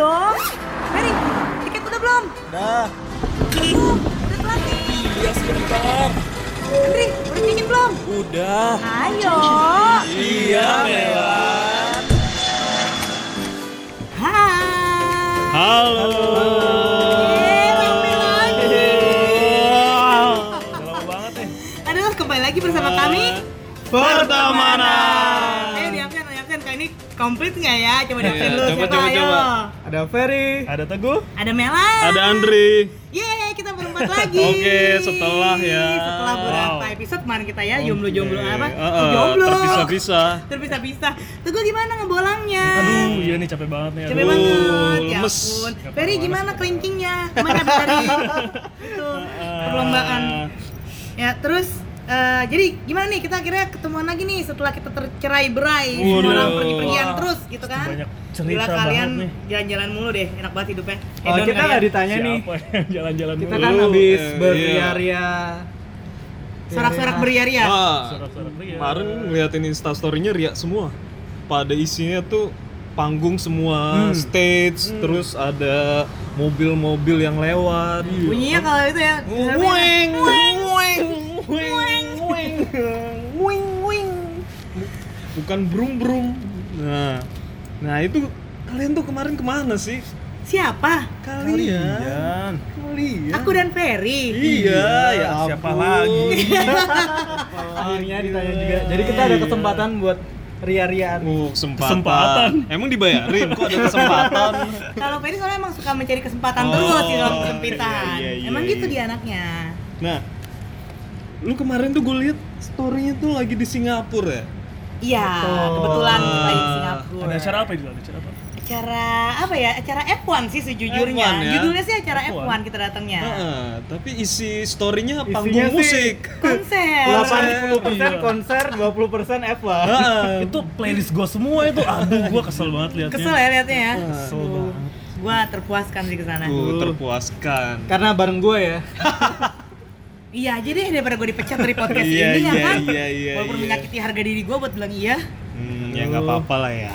dong. Ferry, tiket udah belum? Dah, Belum, udah telat nih. iya sebentar. Henry, udah tiket belum? Udah. Ayo. Iya, Melan. Hai. Halo. Rame lagi. Lama banget nih. Aduh, kembali lagi bersama kami. Pertemanan. Ayo diamkan, diamkan. Kali ini komplit nggak ya? Coba Iya, diamkan dulu. coba, Siapa? coba, Ayo. coba. Ada Ferry. Ada Teguh, Ada Melan. ada Andri. Yeay, kita berempat lagi. Oke, setelah ya. Setelah beberapa Wow. episode kemarin kita ya, jomblo-jomblo Oke. apa? Uh, Oh, uh, jomblo. Terpisah-pisah. Terpisah-pisah. Tuh gue gimana ngebolangnya? Aduh, iya nih capek banget nih. Capek aduh. banget, ya lemes. ampun. Ferry gimana kelingkingnya? Habis dari itu perlombaan. Ya terus eh, jadi gimana nih kita akhirnya ketemuan lagi nih setelah kita tercerai berai semua Waduh. orang pergi-pergian Wah, terus gitu kan banyak cerita Gila banget kalian nih. jalan-jalan mulu deh enak banget hidupnya Oh, kita kalian. nggak ditanya nih. Siapa yang jalan-jalan Kita dulu? kan habis eh, berria-ria. sorak-sorak beria-ria Wah, Sorak-sorak kemarin ngeliatin instastorynya ria semua. Pada isinya tuh panggung semua, stage, terus ada mobil-mobil yang lewat. bunyinya kalau itu ya weng, weng, weng. Bukan brum brum. Nah, nah itu kalian tuh kemarin ke mana sih? siapa Kalian. Kalian. aku dan Ferry Iya, ya siapa ampun. lagi? Akhirnya ditanya juga. Jadi kita ada kesempatan buat ria-riaan. Oh, kesempatan. Kesempatan. Emang dibayarin kok ada kesempatan? kalau Ferry soalnya emang suka mencari kesempatan Oh, terus di dalam kesempitan iya, iya, emang iya, gitu iya. dia anaknya Nah, lu kemarin tuh gue liat story-nya tuh lagi di Singapura ya? iya Betul. kebetulan lagi di Singapura Ada acara apa itu? Ada acara apa? acara apa ya acara F1 sih sejujurnya F1 ya? judulnya sih acara F1, F1 kita datangnya Heeh, tapi isi story-nya panggung musik. konser 80% Iya. konser, 20% F1. Heeh. Itu playlist gua semua itu. Aduh, gua kesel banget liatnya. kesel ya liatnya ya Kesel banget. gua terpuaskan sih ke sana Tuh, terpuaskan. Karena bareng gue ya. iya aja deh daripada gue dipecat dari podcast Iya, ini ya iya, kan iya, iya, walaupun iya. menyakiti harga diri gue buat bilang iya Hmm, ya nggak apa-apa lah ya.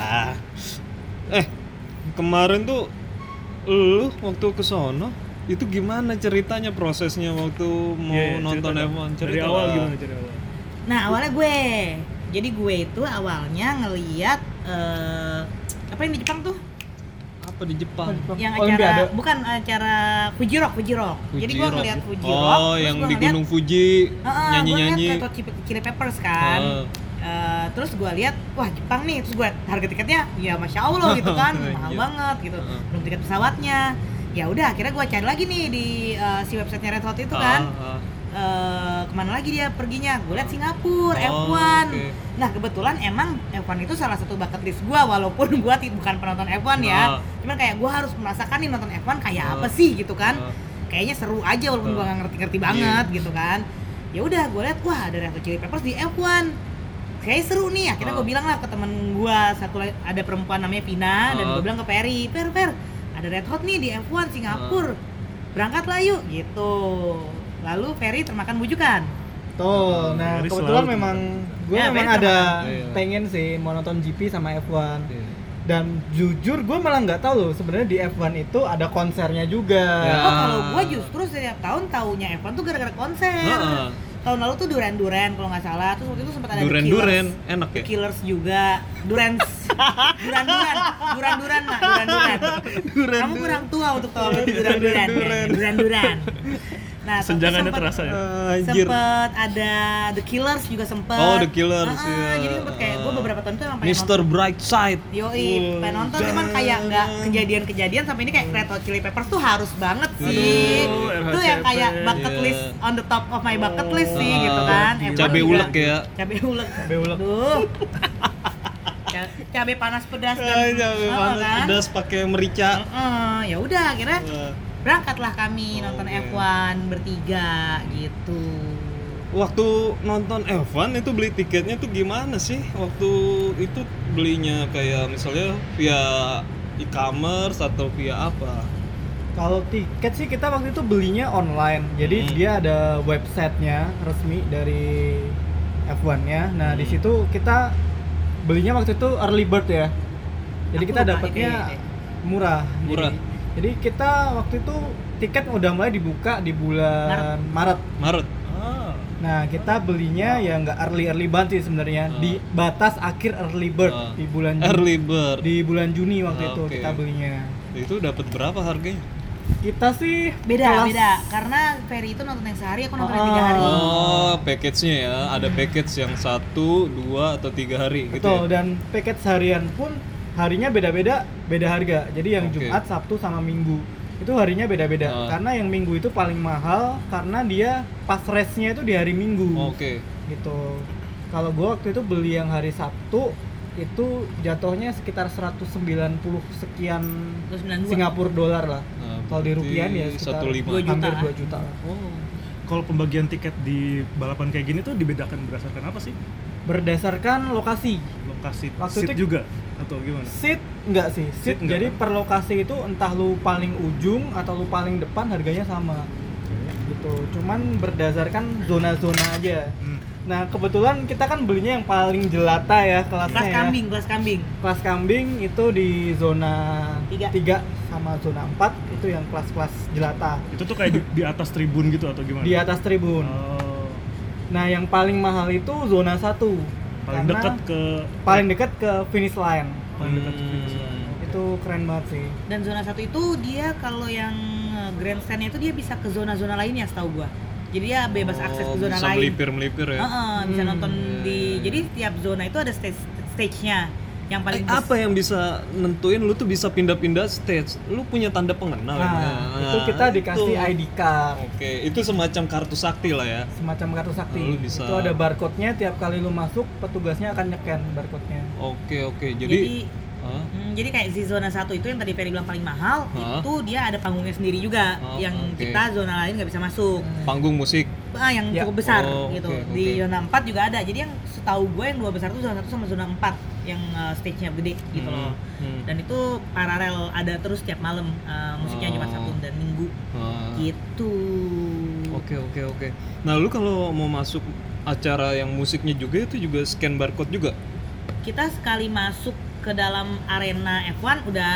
Eh, kemarin tuh lu waktu ke sono itu gimana ceritanya prosesnya waktu mau Iya, iya, nonton cerita F1 dong. cerita Dari awal gimana dari awal? nah awalnya gue jadi gue itu awalnya ngeliat eh, apa yang di Jepang tuh apa di Jepang yang Olimpiade. acara bukan acara Fuji Rock Fuji Rock jadi gue Fuji Rock. ngeliat Fuji Rock oh terus yang gua di ngeliat- Gunung Fuji nyanyi-nyanyi Gue ngeliat Red Hot Chili Peppers kan. Heeh. Eh, terus gue lihat, wah Jepang nih. Terus gue harga tiketnya, ya masya Allah gitu kan, mahal Iya. banget gitu. Heeh. Belum tiket pesawatnya. Ya udah, akhirnya gue cari lagi nih di eh, si websitenya Red Hot itu kan. Ah. Eh, ke mana lagi dia perginya? Gue lihat Singapura, Oh, F1. oke. Nah kebetulan emang F1 itu salah satu bucket list gue, walaupun gue bukan penonton F1 ya. Ah. Cuman kayak gue harus merasakan nih nonton F1 kayak Ah. apa sih gitu kan Ah. kayaknya seru aja walaupun Betul. gua nggak ngerti-ngerti Iya. banget gitu kan ya udah gue liat wah ada Red Hot Chili Peppers di F1 kayak seru nih akhirnya Ah. gue bilang lah ke temen gua satu lagi ada perempuan namanya Vina dan Ah. gue bilang ke Perry Per Per ada Red Hot nih di F1 Singapura berangkat lah yuk gitu lalu Ferry termakan bujukan Tuh, nah Ferry kebetulan selalu memang gue Ya, memang Ferry ada Iya. pengen sih mau nonton GP sama F1. Iya. Dan jujur gue malah nggak tahu loh sebenarnya di F1 itu ada konsernya juga. Ya. oh kalau gue justru setiap tahun taunya F1 tuh gara-gara konser Heeh. tahun lalu tuh Duran Duran kalau nggak salah terus waktu itu sempat ada The Duren Killers. duren enak The ya Killers juga Duran Duran Duran Duran Duran Duran kamu kurang tua untuk tahu apa itu Duran Duran Duran. Duran Duran nah Senjangannya sempet- terasa ya. anjir sempet ada The Killers juga sempet Oh, The Killers, Ah, iya. jadi sempet kayak gue beberapa tahun tuh emang pengen Mr. Brightside nonton Yoi, pengen nonton cuman kayak nggak kejadian-kejadian sampai ini kayak Red Hot Chili Peppers tuh harus banget sih Aduh, itu yang kayak bucket Iya. list on the top of my bucket list sih Ah, gitu kan F1 cabai juga. ulek ya cabai ulek Cabai ulek. Duh. Ca- cabai panas pedas dan Ah, cabai Oh, panas kan? pedas pakai merica Heeh, ya udah akhirnya Wah. berangkatlah kami nonton Oke. F1 bertiga gitu Waktu nonton F1 itu beli tiketnya tuh gimana sih? Waktu itu belinya kayak misalnya via e-commerce atau via apa? Kalau tiket sih kita waktu itu belinya online. Jadi Hmm. dia ada websitenya resmi dari F1-nya. Nah, di Hmm. situ kita belinya waktu itu early bird ya. Jadi Aku kita dapatnya iya, iya, iya. murah. Murah. Jadi, jadi kita waktu itu tiket udah mulai dibuka di bulan Maret. Maret. Ah. Nah kita belinya ya nggak early early banget sih sebenarnya Ah. di batas akhir early bird Ah. di bulan Juni. Early bird. di bulan Juni waktu itu oke. kita belinya. Itu dapat berapa harganya? Kita sih beda kelas- beda karena Ferry itu nonton yang sehari aku nonton yang tiga hari Oh, package-nya ya. Ada package yang satu, dua atau tiga hari gitu Betul, ya. dan paket seharian pun harinya beda-beda, beda harga. Jadi yang Oke. Jumat, Sabtu sama Minggu itu harinya beda-beda. Ah. Karena yang Minggu itu paling mahal karena dia pas restnya itu di hari Minggu. Oke. Gitu. Kalau gua waktu itu beli yang hari Sabtu itu jatuhnya sekitar 190 sekian 192. Singapura dolar lah. Nah, Kalau di rupiah ya sekitar 1,5. Dua juta. hampir 2 juta lah. Oh. Kalau pembagian tiket di balapan kayak gini tuh dibedakan berdasarkan apa sih? Berdasarkan lokasi. Lokasi Waktu seat itu- juga atau gimana? Seat enggak sih, seat, Seat enggak, jadi kan? per lokasi itu entah lu paling ujung atau lu paling depan harganya sama gitu. Cuman berdasarkan zona-zona aja. Hmm. Nah kebetulan kita kan belinya yang paling jelata ya kelasnya kelas ya. kambing kelas kambing Kelas kambing itu di zona Tiga. 3 sama zona 4 itu yang kelas-kelas jelata Itu tuh kayak di, di atas tribun gitu atau gimana? di atas tribun. Oh. Nah yang paling mahal itu zona 1 Paling dekat ke paling dekat ke finish line. paling dekat ke finish line. Hmm. Itu keren banget sih. dan zona satu itu dia kalau yang eh, grandstandnya itu dia bisa ke zona-zona lainnya setahu gua jadi dia bebas akses ke Oh, zona bisa lain melipir-melipir ya. Heeh, bisa Hmm. nonton di jadi tiap zona itu ada stage stage-nya yang paling Eh, apa yang bisa nentuin lu tuh bisa pindah-pindah stage? Lu punya tanda pengenal ya? Nah, itu kita dikasih itu. ID card. Oke, itu semacam kartu sakti lah ya. semacam kartu sakti. Lu bisa- Itu ada barcode-nya tiap kali lu masuk, petugasnya akan nyekan barcode-nya. Oke, oke. jadi Jadi, Hmm, jadi kayak di zona satu itu yang tadi Ferry bilang paling mahal Hah? itu dia ada panggungnya sendiri juga Oh, yang oke. kita zona lain nggak bisa masuk panggung musik. ah yang Ya. cukup besar Oh, gitu oke, di oke. zona 4 juga ada jadi yang setahu gue yang dua besar itu zona 1 sama zona 4 yang uh, stage-nya gede gitu Hmm, loh hmm. dan itu paralel ada terus tiap malam uh, musiknya Jumat Oh. Sabtu dan Minggu Ah. gitu Oke, oke, oke. Nah, lu kalau mau masuk acara yang musiknya juga itu juga scan barcode juga. kita sekali masuk ke dalam arena F1 udah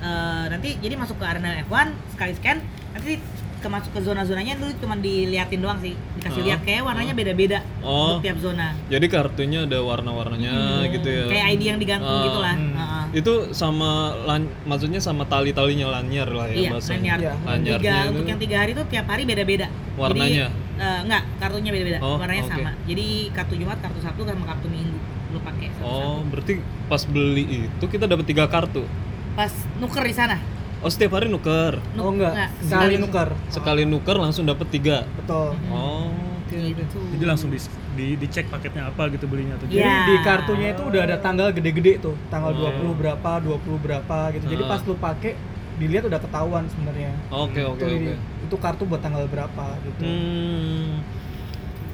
eh, nanti jadi masuk ke arena F1 sekali scan nanti ke masuk ke zona-zonanya dulu cuma diliatin doang sih dikasih Ah, lihat kayak warnanya beda-beda Oh. untuk tiap zona Jadi kartunya ada warna-warnanya Hmm, gitu ya. kayak ID yang digantung Ah. gitu lah Hmm. Heeh. Itu sama lan- maksudnya sama tali-talinya lanyar lah ya iya bahasanya. lanyard Iya, lanyardnya tiga itu. untuk yang tiga hari itu tiap hari beda-beda Warnanya? jadi, eh, enggak kartunya beda-beda Oh, warnanya oke. sama jadi kartu Jumat kartu Sabtu sama kartu Minggu lu pakai satu-satu. Oh, berarti pas beli itu kita dapat tiga kartu. pas nuker di sana Oh, setiap hari nuker. Nuk- oh enggak, sekali nuker. Sekali nuker langsung dapat tiga. Betul. Oh, oke. oke. gitu Jadi langsung di, di dicek paketnya apa gitu belinya tuh. Iya. Jadi di kartunya itu udah ada tanggal gede-gede tuh, tanggal Oh. 20 berapa, 20 berapa gitu. Jadi Ah. pas lu pakai dilihat udah ketahuan sebenarnya. Oke, oke, Itu oke. Itu kartu buat tanggal berapa gitu. Hmm,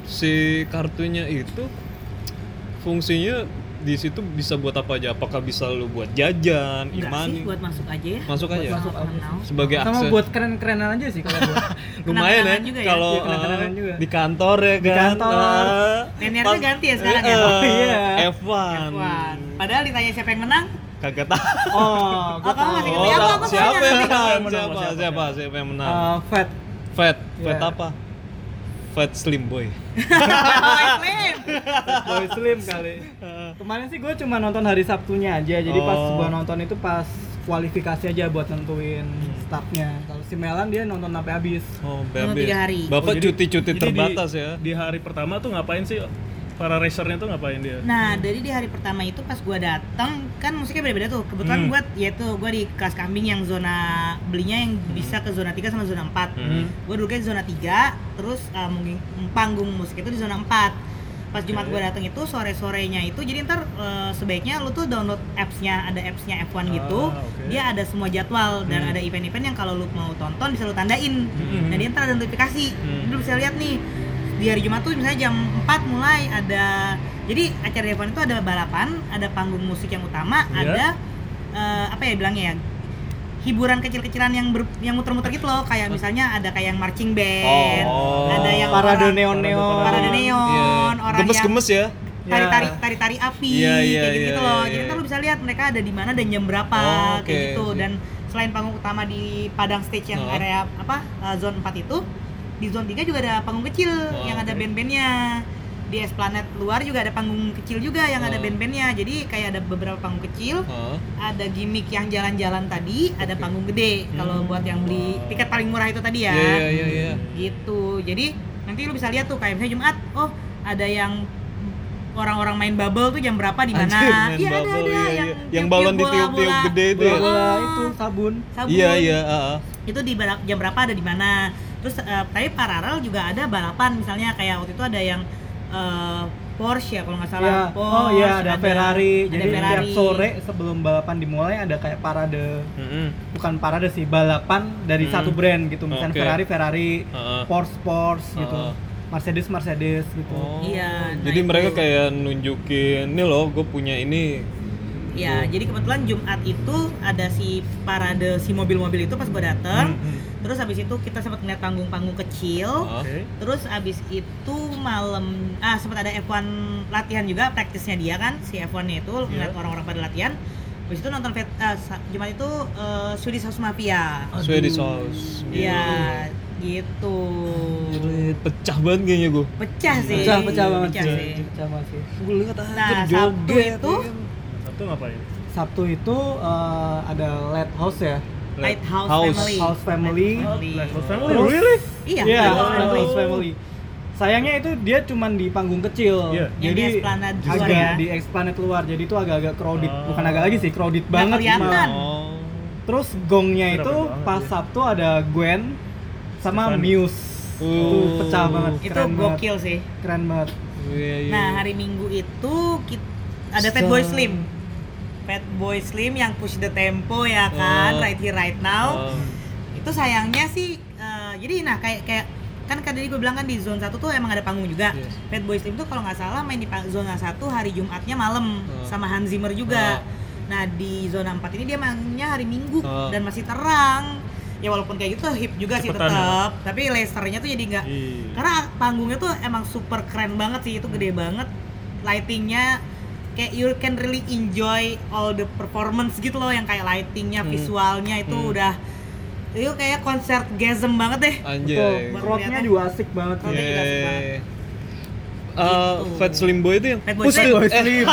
si kartunya itu fungsinya di situ bisa buat apa aja? Apakah bisa lu buat jajan, Enggak imani? sih buat masuk aja ya Masuk aja. Buat Masuk aja kenal. Sebagai Sama akses. buat keren-kerenan aja sih kalau buat. lumayan ya, ya. kalau eh, juga. di kantor ya Di kan. kantor. eh, Lanyardnya pas- ganti ya sekarang ya? eh, Oh, iya. F1. F1. Padahal ditanya siapa yang menang, Kagak tahu. Oh, Oh, kamu masih Oh, gitu ya? Aku siapa yang menang? Siapa yang menang? Siapa? Siapa? Siapa? Siapa yang menang? Uh, fat. Fat. Fat Iya. apa? Fat Slim Boy. Klaim. Boy Slim kali. Kemarin sih gue cuma nonton hari Sabtunya aja. Jadi pas Oh. gua nonton itu pas kualifikasi aja buat nentuin startnya. Kalau si Melan dia nonton sampai habis. Oh, Menurut babe. tiga hari. Bapak Oh, cuti-cuti jadi terbatas di, ya. Di hari pertama tuh ngapain sih para racernya tuh ngapain dia? Nah, dari di hari pertama itu pas gua datang kan musiknya beda-beda tuh. Kebetulan Hmm. gua yaitu gua di kelas kambing yang zona belinya yang bisa ke zona 3 sama zona 4. Hmm. Gue dulu di zona 3, terus uh, mungkin panggung musik itu di zona 4 pas Jumat gue datang itu sore sorenya itu jadi ntar uh, sebaiknya lu tuh download appsnya ada appsnya F1 gitu Ah, oke. dia ada semua jadwal dan Hmm. ada event-event yang kalau lu mau tonton bisa lu tandain Hmm. nah dia ntar ada notifikasi Hmm. lu bisa lihat nih di hari Jumat tuh misalnya jam 4 mulai ada jadi acara F1 itu ada balapan ada panggung musik yang utama Iya. ada uh, apa ya bilangnya ya hiburan kecil-kecilan yang ber, yang muter-muter gitu loh kayak misalnya ada kayak yang marching band Oh. ada yang Parade orang- neon-neon. parade neon Iya. orang Gemes-gemes ya. yang tari-tari tari-tari api Iya, iya, kayak gitu, iya, loh. iya, Jadi iya. ntar lu bisa lihat mereka ada di mana dan jam berapa Oh, kayak oke, gitu. Dan selain panggung utama di Padang Stage yang Oh. area apa eh, zone 4 itu, di zone 3 juga ada panggung kecil Oh, yang ada band-bandnya. Di Esplanade luar juga ada panggung kecil juga yang ada Oh. band-bandnya. Jadi kayak ada beberapa panggung kecil, Hah? ada gimmick yang jalan-jalan tadi, ada panggung gede. Kalau buat yang beli Wow. tiket paling murah itu tadi ya Iya iya iya iya. gitu jadi nanti lu bisa lihat tuh kayak misalnya Jumat oh ada yang orang-orang main bubble tuh jam berapa di mana Iya, ada ada iya, yang iya. Yang balon ditiup-tiup bola-bola. gede itu ya? bola itu sabun Sabun. Iya iya. ah, ah. itu di jam berapa ada di mana terus eh, tapi paralel juga ada balapan misalnya kayak waktu itu ada yang eh, Porsche ya kalau nggak salah ya Porsche, oh iya ada, Ferrari ada jadi tiap Ferrari. sore sebelum balapan dimulai ada kayak parade Mm-mm. bukan parade sih balapan dari Hmm. satu brand gitu misalnya Oke. Ferrari Ferrari ah. Porsche Porsche gitu Ah. Mercedes Mercedes gitu Oh, Iya, nah Jadi itu. mereka kayak nunjukin, nih loh, gue punya ini. Ya, jadi kebetulan Jumat itu ada si parade si mobil-mobil itu pas gue dateng. Hmm, Terus habis itu kita sempat ngeliat panggung-panggung kecil. Ah. Oke. Terus abis itu malam ah sempat ada F1 latihan juga praktisnya dia kan si F1-nya itu ngeliat Iya. orang-orang pada latihan. Habis itu nonton vet, ah, sa- Jumat itu eh, Swedish House Mafia. Swedish House. Iya, gitu. Jadi pecah banget kayaknya gue. Pecah sih. pecah pecah banget Pecah sih sih. pecah banget sih Gue lihat Nah, anjir Sabtu joget. itu ya kan. Sabtu ngapain? Sabtu itu eh, ada Lighthouse ya Lighthouse House. Family. House Family. Family. Lighthouse Family, Terus- really? Iya, Iya, Lighthouse Family. Lighthouse Family. Sayangnya itu dia cuman di panggung kecil. Iya. Yang Jadi di agak ya. di Esplanade luar. Jadi itu agak-agak crowded. Oh. Bukan agak lagi sih, crowded Nggak banget. kelihatan. Oh. Terus gongnya Itu itu banget, pas ya. Sabtu ada Gwen sama Stefani. Muse. Itu Oh. pecah banget. Itu keren banget. gokil sih. Keren banget. Iya, iya. Nah, hari Minggu itu kit- ada Fatboy Slim. Fatboy Slim yang push the tempo ya kan, Oh. right here right now. Oh. Itu sayangnya sih eh, jadi nah kayak kayak kan tadi gue bilang kan di zone 1 tuh emang ada panggung juga. Yes. Fatboy Slim tuh kalau nggak salah main di zona 1 hari Jumatnya malam Oh. sama Hans Zimmer juga. Oh. Nah, di zona 4 ini dia mainnya hari Minggu Oh. dan masih terang. Ya walaupun kayak gitu hip juga sih Cepetan ya? tetap, tapi lasernya tuh jadi nggak Iya. karena panggungnya tuh emang super keren banget sih itu gede banget lightingnya kayak you can really enjoy all the performance gitu loh yang kayak lightingnya Hmm. visualnya itu Hmm. udah itu kayak konser gasm banget deh Anjay. Betul. Crowdnya juga asik banget. Crowdnya juga asik banget. Eh, Gitu. Fat Slim Boy itu yang Fat Boy Push Slim. the- Boy eh, Slim.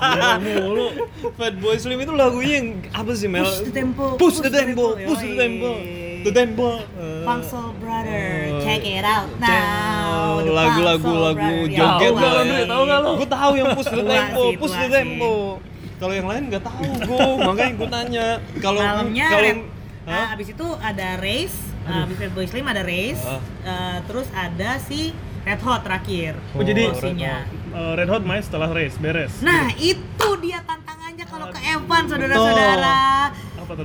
Gila mulu. Fat Boy Slim itu lagunya yang apa sih Mel? Push the tempo, Push the tempo, tempo, push the tempo, the tempo. Eh, Pangsel Brother Oh. Check it out now The lagu-lagu Pangsel lagu. Ya, joget lo, ya. Dri? Tahu nggak lo? Gue tahu yang push the tempo, push the tempo. Kalau yang lain nggak tahu gue, makanya gue tanya. Kalau malamnya kalau Red- Hah? ah, abis itu ada race ah, abis Red Boy Slim ada race eh, terus ada si Red Hot terakhir Oh, jadi Closingnya. Eh, Red Hot main setelah race beres. nah itu dia tantangannya kalau ke Evan saudara-saudara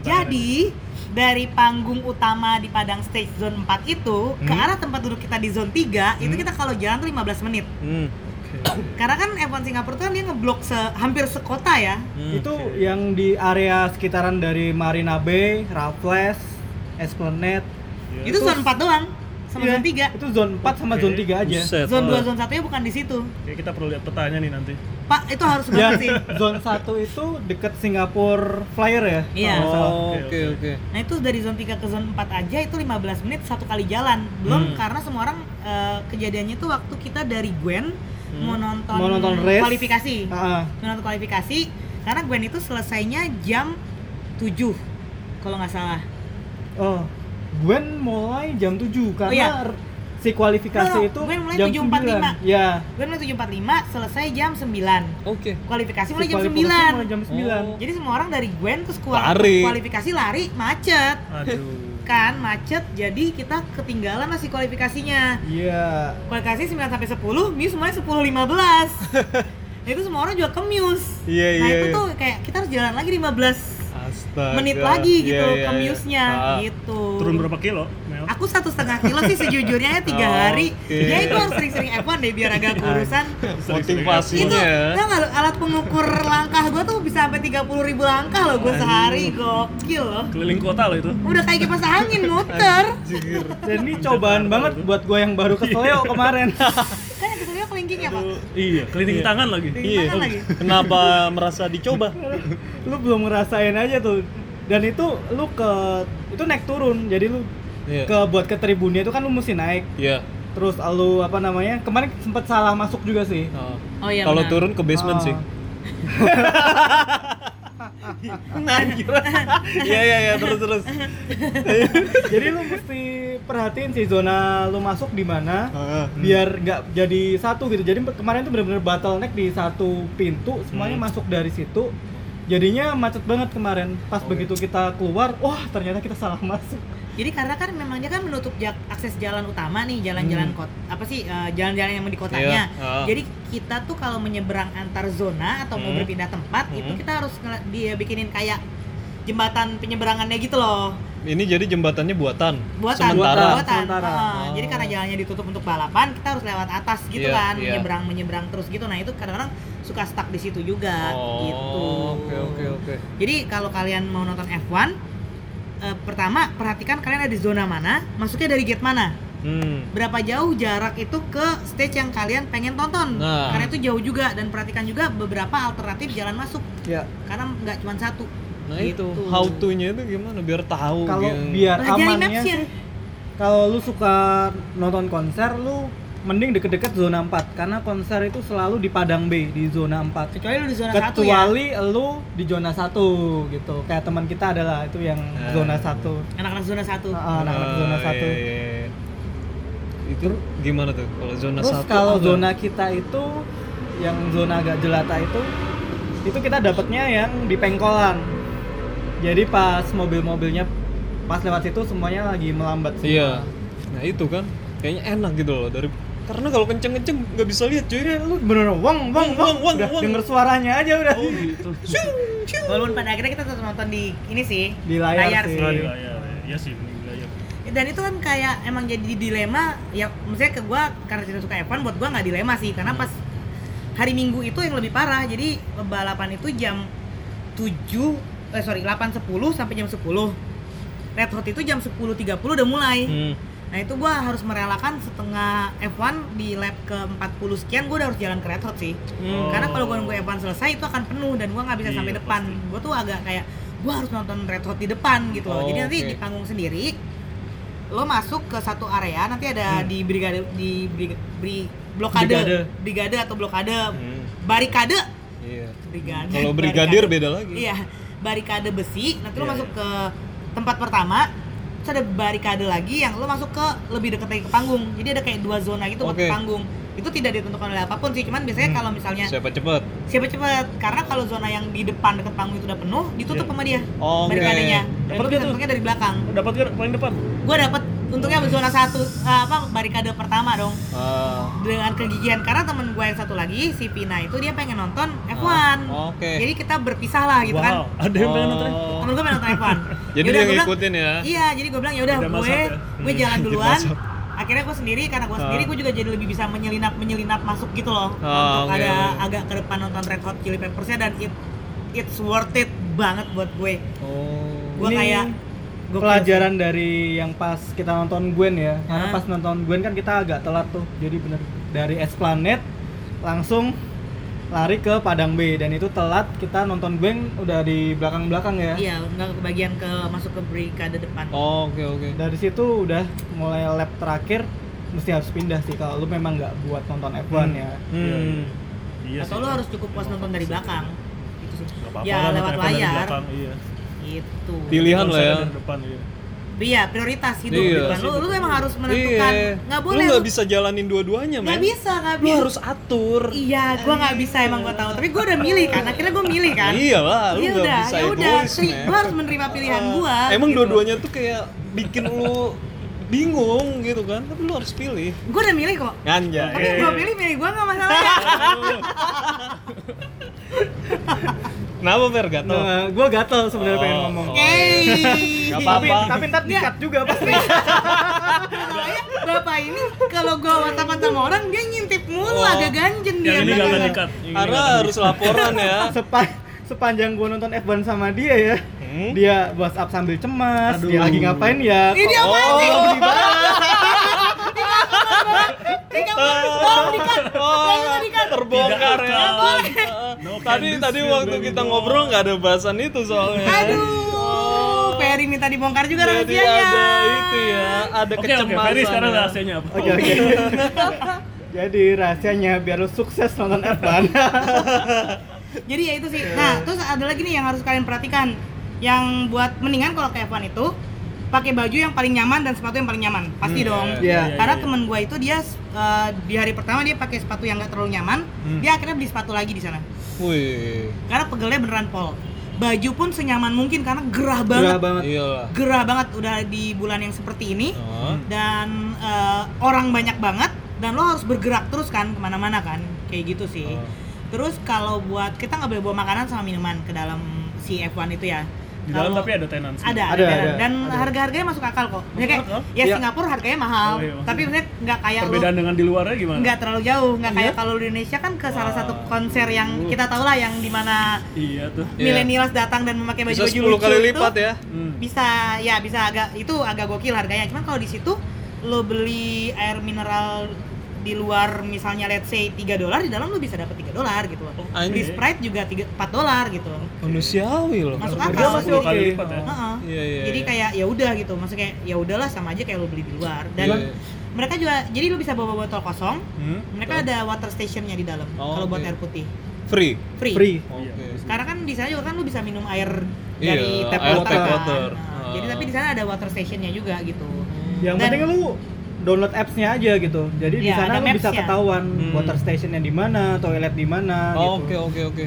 jadi dari panggung utama di Padang Stage Zone 4 itu ke Hmm. arah tempat duduk kita di Zone 3 itu Hmm. kita kalau jalan tuh 15 menit Hmm. karena kan F1 Singapura tuh kan dia ngeblok se hampir sekota ya Hmm. itu yang di area sekitaran dari Marina Bay, Raffles, Esplanade. Iya. itu zone 4 doang sama Iya, zone 3 Itu zone 4 sama Oke. zone 3 aja. Buset, zone 2 Pak. zone 1 nya bukan di situ Oke, kita perlu lihat petanya nih nanti. Pak itu harus Ya, banget sih zone 1 itu deket Singapore Flyer ya? Iya. salah. Oh, Oke, oke oke. oke. Nah itu dari zone 3 ke zone 4 aja itu 15 menit satu kali jalan Belum Hmm. karena semua orang eh, kejadiannya itu waktu kita dari Gwen mau nonton, Mau nonton race. kualifikasi Ah, ah. Mau nonton kualifikasi karena Gwen itu selesainya jam 7 kalau nggak salah Oh, Gwen mulai jam 7 karena iya. r- si kualifikasi No, no, itu Gwen mulai jam 7.45. 9. Ya. Gwen mulai 7.45 selesai jam 9 Oke. Kualifikasi Si mulai jam kualifikasi 9 mulai jam 9. Oh. Jadi semua orang dari Gwen terus kual- Lari. kualifikasi lari macet Aduh. kan macet jadi kita ketinggalan lah si kualifikasinya Iya. kualifikasi 9 sampai 10 Muse semuanya 10 15 nah itu semua orang juga ke Muse Iya, nah iya, itu iya. tuh kayak kita harus jalan lagi 15 Astaga. menit lagi gitu Iya, iya, ke iya. Muse-nya Ah. gitu Turun berapa kilo, Mel? aku satu setengah kilo sih sejujurnya ya tiga Oh, hari oke. jadi gue harus sering-sering F1 deh biar agak kurusan Motivasinya. itu ya. tau nggak lu, alat pengukur langkah gue tuh bisa sampai 30 ribu langkah loh gue sehari gokil loh Keliling kota lo itu. udah kayak kipas angin muter Dan ini cobaan banget buat gue yang baru ke Seleo kemarin. apa? Iya, cleaning Iya. tangan lagi. Iya. tangan lagi. Kenapa merasa dicoba? lu belum ngerasain aja tuh dan itu lu ke itu naik turun jadi lu Iya. ke buat ke tribunnya itu kan lu mesti naik Iya. terus lu apa namanya kemarin sempat salah masuk juga sih Oh. Oh iya. Kalau turun ke basement Ah. sih. nah, kira. Iya iya iya terus terus. jadi lu mesti perhatiin sih zona lu masuk di mana Ah, biar nggak jadi satu gitu jadi kemarin tuh bener-bener bottleneck di satu pintu semuanya Hmm. masuk dari situ jadinya macet banget kemarin pas Oke. begitu kita keluar wah ternyata kita salah masuk Jadi karena kan memang dia kan menutup jak- akses jalan utama nih, jalan-jalan Hmm. kot apa sih eh, jalan-jalan yang di kotanya. Iya, ah. Jadi kita tuh kalau menyeberang antar zona atau mau Hmm. berpindah tempat itu Hmm. kita harus dia bikinin kayak jembatan penyeberangannya gitu loh. Ini jadi jembatannya buatan. Buatan, Sementara. buatan. Sementara. Ah, Oh. Jadi karena jalannya ditutup untuk balapan, kita harus lewat atas gitu Iya, kan, iya. menyeberang menyeberang terus gitu. Nah, itu kadang-kadang suka stuck di situ juga Oh, gitu. Oke oke oke. Jadi kalau kalian mau nonton F1 eh, pertama perhatikan kalian ada di zona mana, masuknya dari gate mana. Hmm. Berapa jauh jarak itu ke stage yang kalian pengen tonton. Nah. Karena itu jauh juga dan perhatikan juga beberapa alternatif jalan masuk ya karena nggak cuma satu. Nah Gitu. itu how to-nya itu gimana biar tahu kalau biar amannya sih kalau lu suka nonton konser lu mending deket-deket zona 4 karena konser itu selalu di Padang B di zona 4 Kecuali lu di zona satu ya. kecuali lu di zona 1 gitu kayak teman kita adalah itu yang Nah. zona 1 Anak-anak zona satu. Ah, anak-anak Oh, zona iya, 1 iya, iya. Itu gimana tuh kalau zona terus satu? kalau apa? zona kita itu yang zona agak jelata itu itu kita dapatnya yang di pengkolan jadi pas mobil-mobilnya pas lewat situ semuanya lagi melambat semua. Iya. Nah itu kan kayaknya enak gitu loh dari karena kalau kenceng-kenceng nggak bisa lihat cuy. Iya, lu bener wong wong wong, wong, udah wong. denger suaranya aja udah Oh gitu. Walaupun pada akhirnya kita tetap nonton di ini sih Di layar sih. Oh, di layar. Iya sih, di layar. dan itu kan kayak emang jadi dilema ya maksudnya ke gua karena tidak suka F1 buat gua nggak dilema sih karena pas hari Minggu itu yang lebih parah jadi balapan itu jam 7 eh sorry 8.10 sampai jam 10 Red Hot itu jam 10.30 udah mulai Hmm. Nah itu gua harus merelakan setengah F1 di lap ke 40 sekian gua udah harus jalan ke Red Hot sih Hmm. karena kalau gua nunggu F1 selesai itu akan penuh dan gua nggak bisa Iya, sampai depan gua tuh agak kayak gua harus nonton Red Hot di depan gitu loh Oh, jadi nanti oke. di panggung sendiri lo masuk ke satu area nanti ada Hmm. di brigade di brig- bri- blokade Brigade. brigade atau blokade Hmm. barikade Iya. brigade Kalau brigadir Barikade. beda lagi. iya barikade besi nanti lo Iya, masuk ke tempat pertama terus ada barikade lagi yang lo masuk ke lebih dekat lagi ke panggung jadi ada kayak dua zona gitu buat Oke. panggung itu tidak ditentukan oleh apa pun sih cuman biasanya Hmm. kalau misalnya Siapa cepet? siapa cepet karena kalau zona yang di depan dekat panggung itu udah penuh ditutup Iya. sama dia Oke. barikadenya dan Dapat gak tuh? untungnya dari belakang Dapat kan paling depan? gue dapet untungnya zona satu eh, apa barikade pertama dong Ah. dengan kegigihan karena temen gue yang satu lagi si Pina itu dia pengen nonton F1 Ah, Oke. jadi kita berpisah lah gitu kan wow, ada yang pengen nonton? Oh. temen gue pengen nonton F1 Jadi Yaudah, dia gua bilang, ngikutin ya. iya jadi gue bilang ya udah Tidak gue ya? gue Hmm, jalan duluan akhirnya gue sendiri karena gue sendiri Ah. gue juga jadi lebih bisa menyelinap menyelinap masuk gitu loh Ah, untuk oke, ada agak ke depan nonton Red Hot Chili Peppersnya dan it it's worth it banget buat gue Oh. gue Ini kayak gokil pelajaran dari yang pas kita nonton Gwen ya karena Hah? pas nonton Gwen kan kita agak telat tuh jadi bener dari Esplanade langsung lari ke Padang B dan itu telat kita nonton Gwen udah di belakang-belakang ya Iya, nggak kebagian ke masuk ke brigade depan. Oh, Oke oke. dari situ udah mulai lap terakhir mesti harus pindah sih kalau lu memang nggak buat nonton F1 Hmm. ya Hmm. Iya Atau sih. lu harus cukup puas nonton dari belakang. Gitu sih. Nggak apa-apa Ya lah, lewat layar. belakang, Iya. Gitu. Pilihan lah ya. Depan, iya. Iya, prioritas hidup Iya. gitu kan. Lu lu emang harus menentukan. Iya. Nggak Lu boleh. nggak lu- bisa jalanin dua-duanya, men. bisa, nggak Lu bisa. harus atur. Iya, gua nggak bisa emang gua tahu. Tapi gua udah milih kan. Akhirnya gua milih kan. Iya lah, lu Ya nggak udah, bisa ya udah. egois, Tri- men. Gua harus menerima pilihan Ah, gua. Emang gitu. dua-duanya tuh kayak bikin lu bingung gitu kan, tapi lu harus pilih. Gua udah milih kok. Nganja. Tapi gua pilih milih gua nggak masalah ya. Kenapa Fer gatel? nah, gue gatel sebenarnya Oh, pengen ngomong oh. Hey. Nggak tapi apa-apa. tapi ntar dikat juga pasti bapak ini kalau gua whatsappan sama orang dia ngintip mulu Oh. agak ganjen dia. Yang ini belakang. dikat. Karena harus laporan ya. Sepa- sepanjang gue nonton F1 sama dia ya Hmm? dia WhatsApp sambil cemas Aduh. dia lagi ngapain ya Ini sih? oh, Oh, dikat. Dikat. terbongkar ya. No Tadi tadi waktu kita ngobrol nggak ada bahasan itu soalnya. Aduh, Ferry minta dibongkar juga Jadi rahasianya. ada itu ya, ada Oke oke, kecemasan. Ferry sekarang ya. rahasianya apa? Oke oke. Jadi rahasianya biar lu sukses nonton F1. Jadi ya itu sih. Nah, terus ada lagi nih yang harus kalian perhatikan. Yang buat mendingan kalau ke F1 itu pakai baju yang paling nyaman dan sepatu yang paling nyaman. Pasti Hmm, dong. iya, iya, Karena iya. temen gua itu dia eh, di hari pertama dia pakai sepatu yang gak terlalu nyaman, Hmm. dia akhirnya beli sepatu lagi di sana. Wih, Karena pegelnya beneran pol. Baju pun senyaman mungkin karena gerah banget. Gerah banget. iyalah. Gerah banget udah di bulan yang seperti ini Oh. dan eh, orang banyak banget dan lo harus bergerak terus kan ke mana-mana kan kayak gitu sih. Oh. Terus kalau buat kita nggak boleh bawa makanan sama minuman ke dalam si F1 itu ya. Di dalam tapi ada tenancy. ada, ada, Ada, ada. ada, dan ada. harga-harganya masuk akal kok. Maksudnya kayak akal? ya Iya. Singapura harganya mahal, Oh, iya, tapi maksudnya nggak kayak Perbedaan dengan di luarnya gimana? nggak terlalu jauh, nggak Iya? kayak kalau di Indonesia kan ke salah satu konser yang kita tahu lah yang di mana Iya tuh. Iya. milenials datang dan memakai Bisa baju-baju 10 lucu kali itu, lipat ya. Hmm. bisa ya bisa agak itu agak gokil harganya cuman kalau di situ lo beli air mineral di luar misalnya let's say 3 dolar di dalam lo bisa dapat 3 dolar gitu loh. Beli anjing. Sprite juga 3 4 dolar gitu. Manusiawi loh. Masuk akal. masih 10 oke. kali lipat ya. Heeh. Iya, iya, Jadi iya. kayak ya udah gitu. Maksudnya kayak ya udahlah sama aja kayak lo beli di luar. Dan Iya, iya. mereka juga jadi lo bisa bawa botol kosong. Hmm? Mereka ada water stationnya di dalam Oh, kalau buat oke. air putih. Free. Free. Free. Oke. Iya. Sekarang kan di sana juga kan lo bisa minum air Iya, dari tap air water. tap kan. water. Nah, Ah. Jadi tapi di sana ada water stationnya juga gitu. Yang Dan- penting lu download apps-nya aja gitu. Jadi di Iya, sana lu bisa ketahuan Hmm. water station-nya di mana, toilet di mana Oh, gitu. Oke oke oke.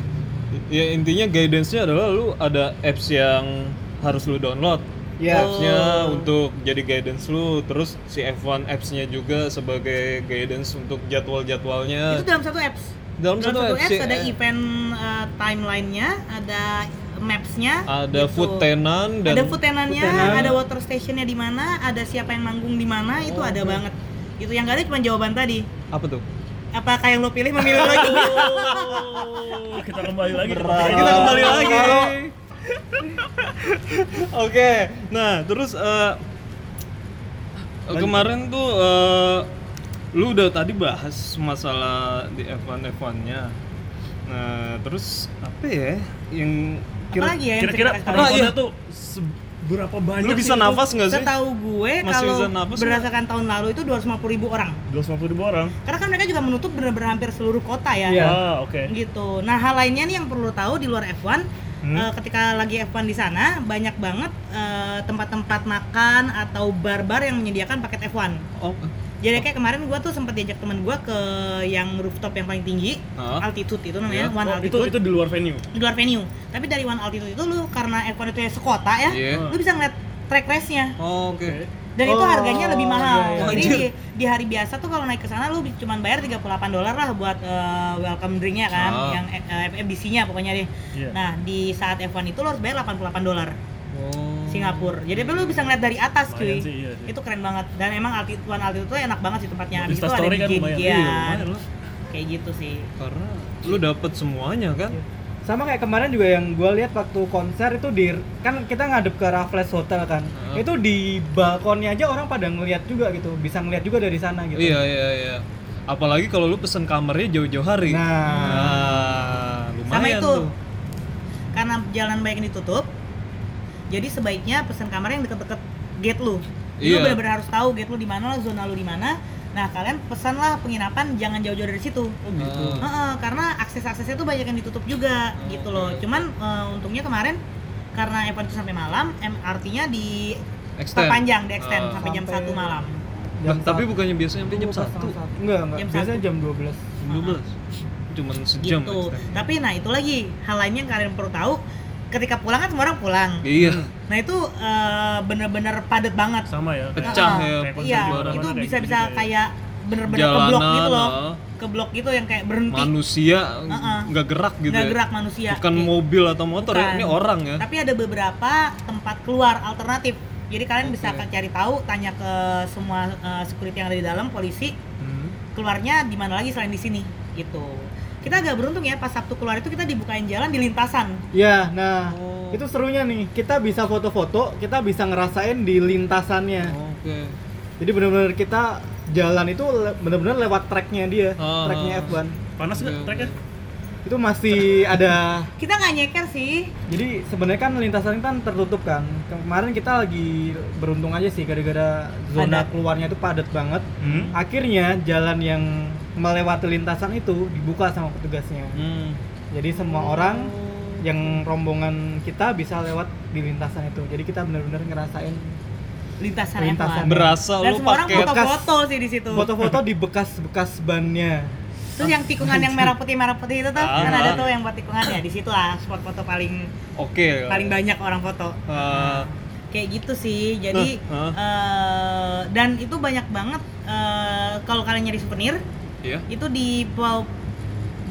Ya intinya guidance-nya adalah lu ada apps yang harus lu download. Iya. Apps-nya Oh. untuk jadi guidance lu, terus si F1 apps-nya juga sebagai guidance untuk jadwal-jadwalnya. Itu dalam satu apps. Dalam satu apps, apps ya. ada event uh, timeline-nya, ada maps-nya, Ada gitu. food tenant dan ada food tenant-nya, food tenant. ada water station-nya di mana, ada siapa yang manggung di mana, itu Oh, ada oke. banget. Itu yang gak ada cuma jawaban tadi. apa tuh? Apa kayak yang lo pilih memilih lagi? Oh, kita kembali lagi Berat. Kita kembali lagi. Oke, nah terus eh, kemarin tuh eh, lu udah tadi bahas masalah di F1 F1-nya. Nah, terus apa ya yang ya Kira-kira? Ah, iya. tuh seberapa banyak lu bisa sih nafas nggak sih? Setahu gue kalau berdasarkan tahun lalu itu 250 ribu orang. 250 ribu orang. Karena kan mereka juga menutup benar-benar hampir seluruh kota ya. Iya. Ah, oke. gitu. Nah hal lainnya nih yang perlu tahu di luar F1 Hmm. eh, ketika lagi F1 di sana banyak banget eh, tempat-tempat makan atau bar-bar yang menyediakan paket F1. Oh, Jadi kayak kemarin gua tuh sempat diajak temen gua ke yang rooftop yang paling tinggi, Hah? altitude itu namanya, Iya. one Oh, itu altitude itu di luar venue. di luar venue. Tapi dari one altitude itu lu karena F1 itu ya sekota ya, Iya. lu bisa ngeliat track race-nya. Oh, oke. Oke. Dan itu Oh, harganya lebih mahal. iya, iya. Jadi di, di hari biasa tuh kalau naik ke sana lu cuma bayar 38 dolar lah buat eh, welcome drinknya kan, Ah. yang uh, FBC-nya pokoknya deh. Iya. Nah, di saat F1 itu lo harus bayar 88 dolar Oh. Singapura. Jadi lu bisa ngeliat dari atas cuy. Sih, iya sih. Itu keren banget. Dan emang altitude one altitude tuh enak banget sih tempatnya. Habis itu ada Instastory kan lumayan. Iya. Kayak gitu sih. Karena lu dapet semuanya kan? Sama kayak kemarin juga yang gue lihat waktu konser itu di kan kita ngadep ke Raffles Hotel kan. Heeh. Itu di balkonnya aja orang pada ngeliat juga gitu. Bisa ngeliat juga dari sana gitu. Iya, iya, iya. Apalagi kalau lu pesen kamarnya jauh-jauh hari. Nah. Nah, lumayan Sama itu. tuh. Karena jalan banyak yang ditutup. Jadi sebaiknya pesan kamar yang deket-deket gate lu. Jadi Lu Iya. benar-benar harus tahu gate lu di mana, zona lu di mana. Nah, kalian pesanlah penginapan jangan jauh-jauh dari situ. Oh gitu. Heeh, karena akses-aksesnya tuh banyak yang ditutup juga Oh, gitu loh. Cuman eh, untungnya kemarin karena event itu sampai malam, MRT-nya di Extend. perpanjang, di extend Ah. sampai jam Sampai- 1 malam. Jam Ba- tapi satu, bukannya biasanya sampai jam 1 satu. Enggak, enggak. Jam Biasanya satu. jam 12. 12 cuman sejam gitu. Tapi nah itu lagi hal lainnya yang kalian perlu tahu. Ketika pulang kan semua orang pulang. Iya, Nah itu eh, bener-bener padet banget. Sama ya. Pecah Heeh. ya, Iya, itu kayak bisa-bisa gitu ya. kayak bener-bener ke blok Jalanan, gitu loh. ah. Ke blok gitu yang kayak berhenti. manusia nggak gerak gitu Nggak ya. gerak manusia. Bukan mobil atau motor ya, Bukan. ini orang ya. Tapi ada beberapa tempat keluar alternatif. Jadi kalian bisa Oke. cari tahu, tanya ke semua eh, security yang ada di dalam, polisi, Hmm. keluarnya di mana lagi selain di sini, gitu. Kita agak beruntung ya pas Sabtu keluar itu kita dibukain jalan di lintasan. Iya, nah Oh. itu serunya nih. Kita bisa foto-foto, kita bisa ngerasain di lintasannya. Oke. Jadi benar-benar kita jalan itu le- bener-bener lewat tracknya dia, Ah. tracknya F1. Panas nggak Oke, tracknya? Itu masih ada Kita nggak nyeker sih. Jadi sebenarnya kan lintasan ini kan tertutup kan. Kemarin kita lagi beruntung aja sih gara-gara zona Padat. keluarnya itu padat banget. Hmm. Akhirnya jalan yang melewati lintasan itu dibuka sama petugasnya. Hmm. Jadi semua orang yang rombongan kita bisa lewat di lintasan itu. Jadi kita benar-benar ngerasain Lintasan, Lintasan. F1. Berasa Dan lu semua orang pakai foto-foto sih di situ. foto-foto di bekas-bekas bannya. Terus yang tikungan yang merah putih merah putih itu tuh Ah. kan ada tuh yang buat tikungan ya di situ lah spot foto paling Oke. paling banyak orang foto. Eh, Kayak gitu sih. Jadi Nah, ah. eh, dan itu banyak banget eh, kalau kalian nyari souvenir iya. itu di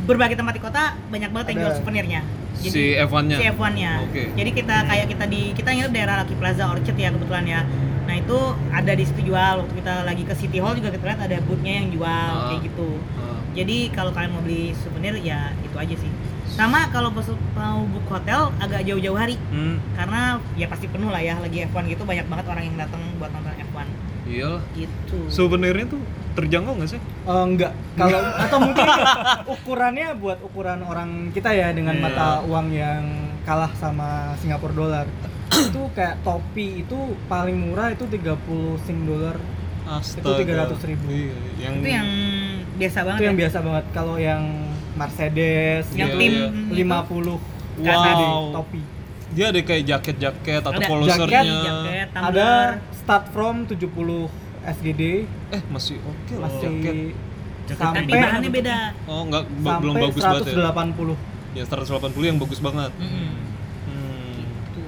berbagai tempat di kota banyak banget yang jual souvenirnya. Si F1-nya. si F1-nya. Oke. Jadi kita kayak kita di kita nginep daerah Lucky Plaza Orchard ya kebetulan ya. Nah itu ada di situ jual. Waktu kita lagi ke City Hall juga kita lihat ada boothnya yang jual Ah. kayak gitu. Ah. Jadi kalau kalian mau beli souvenir ya itu aja sih. Sama kalau mau book hotel agak jauh-jauh hari Hmm. karena ya pasti penuh lah ya lagi F1 gitu banyak banget orang yang datang buat nonton F1 Iyalah. gitu. Souvenirnya tuh terjangkau nggak sih? Eh, enggak kalau atau mungkin ukurannya buat ukuran orang kita ya dengan Iya. mata uang yang kalah sama Singapura dolar itu kayak topi itu paling murah itu 30 sing dolar Astaga. 300.000. Iya, yang, itu yang biasa banget itu yang ya. biasa banget kalau yang Mercedes yang Iya, tim iya. itu. 50 Wow. topi Dia ada kayak jaket-jaket atau Ada polosernya. jaket, jaket, ada start from 70 SGD Eh, masih oke lah masih jaket. Jaket tapi sampai bahannya beda. Oh, enggak ba- belum bagus banget ya. 180 Ya 180 yang bagus banget. Mm-mm. Hmm. Gitu.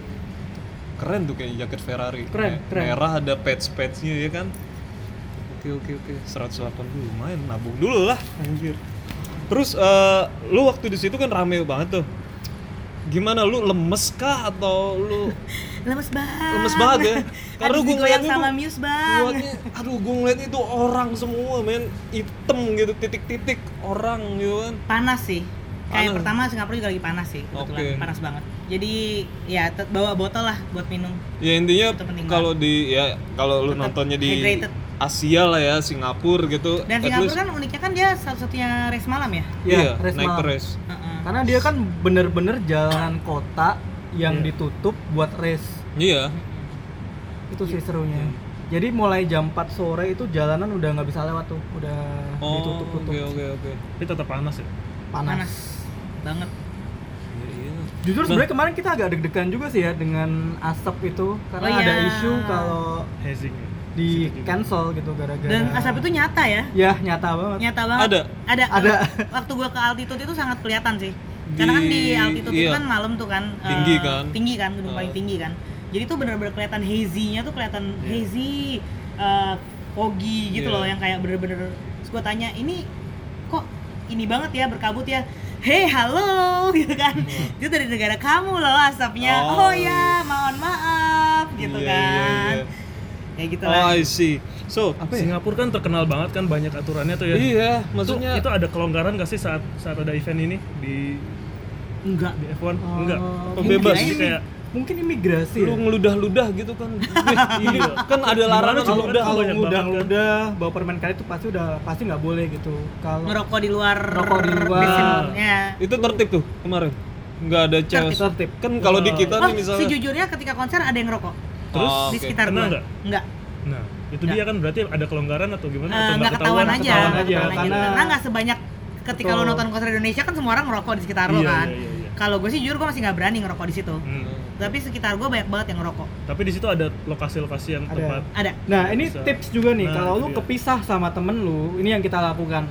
Keren tuh kayak jaket Ferrari. Keren, Me- keren. Merah ada patch-patchnya ya kan. Oke oke oke. 180 lumayan nabung dulu lah anjir. Terus eh, lu waktu di situ kan rame banget tuh. Gimana lu lemes kah atau lu lemes banget lemes banget ya? Karena gue ngeliatnya sama tuh- Muse bang Buatnya, aduh gue ngeliat itu orang semua men hitam gitu titik-titik orang gitu kan panas sih kayak Panas. pertama Singapura juga lagi panas sih kebetulan Oke. panas banget jadi ya bawa botol lah buat minum ya intinya kalau di ya kalau lu nontonnya di hydrated. Asia lah ya Singapura gitu dan Singapura least- kan uniknya kan dia satu-satunya race malam ya iya Ya, race naik malam. race Heeh. karena dia kan bener-bener jalanan kota yang Iya. ditutup buat race iya itu sih serunya jadi mulai jam 4 sore itu jalanan udah nggak bisa lewat tuh udah oh ditutup-tutup oke oke oke Tapi tetap panas ya. panas. panas banget Iya, iya. jujur Nah. sebenarnya kemarin kita agak deg-degan juga sih ya dengan asap itu karena Oh, ada iya. isu kalau Hazing ya. di cancel gitu gara-gara dan asap itu nyata ya ya nyata banget nyata banget Ada? ada Ada. waktu gua ke altitude itu sangat kelihatan sih karena kan di altitude itu iya. kan malam tuh kan Tinggi kan? tinggi kan gedung paling Eh. tinggi kan jadi tuh bener-bener kelihatan hazy-nya tuh kelihatan Iya. hazy eh, foggy gitu Iya. loh yang kayak bener-bener terus gua tanya ini kok ini banget ya berkabut ya Hei halo gitu kan itu dari negara kamu loh asapnya Oh. oh, ya mohon maaf gitu Iya, kan iya, iya. kayak gitu oh lah I see so apa ya? Singapura kan terkenal banget kan banyak aturannya tuh ya. iya Itu, maksudnya itu ada kelonggaran gak sih saat saat ada event ini di enggak di F1? Oh, Enggak. Oh, bebas. Jadi Mungkin kayak mungkin imigrasi lu ya? ngeludah-ludah gitu kan iya kan ada larangan kalau kalau udah banget kan. udah bawa permen karet itu pasti udah pasti nggak boleh gitu kalau ngerokok di luar Ngerokok di luar. basinnya. itu tertib tuh kemarin nggak ada cewek tertib kan kalau di kita Oh, nih misalnya sejujurnya ketika konser ada yang ngerokok Terus Oh, di sekitar gua. nggak? Enggak. Itu Nggak. dia kan berarti ada kelonggaran atau gimana? Atau nggak ketahuan aja. ketahuan nggak aja, ketahuan karena- Karena nggak sebanyak ketika lo nonton konser Indonesia kan semua orang ngerokok di sekitar lo Iya, kan. iya, iya, iya. Kalau gue sih jujur gue masih nggak berani ngerokok di situ. Hmm. Tapi sekitar gue banyak banget yang ngerokok. Tapi di situ ada lokasi-lokasi yang Ada. tempat Ada. Nah ini Bisa. tips juga nih Nah, kalau lu iya. kepisah sama temen lu, ini yang kita lakukan.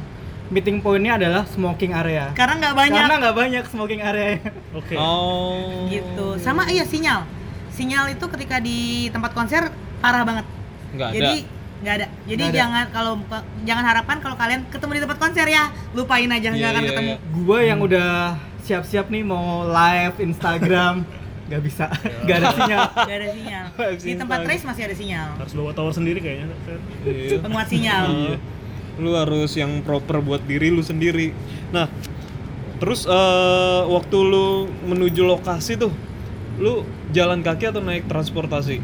Meeting pointnya adalah smoking area. Karena nggak banyak Karena nggak banyak smoking area. Oke. oh gitu. Sama iya sinyal. Sinyal itu ketika di tempat konser parah banget. Nggak ada Jadi nggak ada. Jadi Nggak ada. jangan kalau jangan harapan kalau kalian ketemu di tempat konser ya, lupain aja nggak Iya, akan iya, ketemu. iya. Gua yang udah siap-siap nih mau live Instagram, nggak bisa, nggak ada sinyal. Gak ada sinyal. Di tempat race masih ada sinyal. Harus bawa tower sendiri kayaknya. Iya. Penguat sinyal. Iya. lu harus yang proper buat diri lu sendiri nah terus eh, waktu lu menuju lokasi tuh lu jalan kaki atau naik transportasi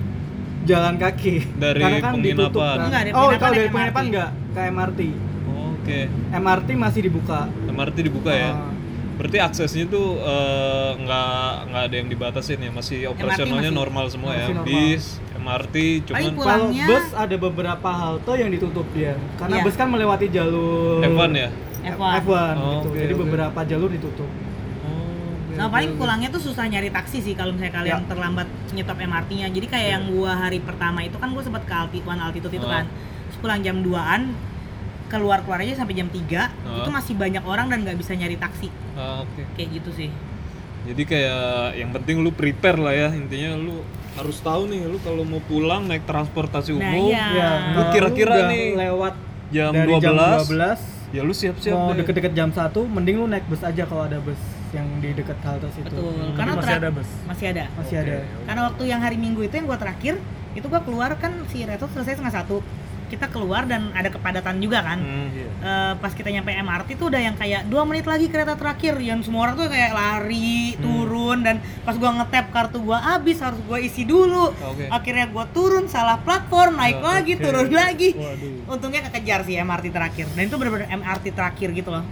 jalan kaki. Dari Karena kan penginapan. ditutup kan. Enggak, dari oh, kalau dari naik penginapan enggak ke MRT. Oke. MRT masih dibuka. MRT dibuka ya. Ah. Berarti aksesnya tuh eh, nggak nggak ada yang dibatasin ya, masih operasionalnya masih- normal semua ya. normal. Bis, MRT, cuman Kalau bus ada beberapa halte yang ditutup dia. Karena Iya. bus kan melewati jalur F1 ya. F1. F1 Oh, gitu. oke, Jadi oke. beberapa jalur ditutup. Oh, Nah paling pulangnya tuh susah nyari taksi sih kalau misalnya kalian Ya. terlambat nyetop MRT-nya. Jadi kayak yang gua hari pertama itu kan gua sempat ke Alti, One Altitude itu Oh. kan. Terus pulang jam 2-an keluar keluar aja sampai jam 3 Oh. itu masih banyak orang dan nggak bisa nyari taksi Ah, oke. kayak gitu sih Jadi kayak yang penting lu prepare lah ya intinya lu harus tahu nih lu kalau mau pulang naik transportasi Nah, umum iya. Ya, Lu kira-kira nih lewat jam dari 12, jam 12 ya lu siap-siap mau deket-deket jam 1 mending lu naik bus aja kalau ada bus yang di dekat halte situ. betul Jadi karena masih ada bus? masih ada Masih Oke. ada. karena waktu yang hari minggu itu yang gua terakhir itu gua keluar kan si Reto selesai setengah satu kita keluar dan ada kepadatan juga kan Hmm. Iya. Eh, pas kita nyampe MRT tuh udah yang kayak dua menit lagi kereta terakhir yang semua orang tuh kayak lari turun dan pas gua ngetap kartu gua habis harus gua isi dulu Oke. akhirnya gua turun salah platform naik Oh, lagi oke. turun lagi Waduh. untungnya kekejar sih MRT terakhir dan itu benar-benar MRT terakhir gitu loh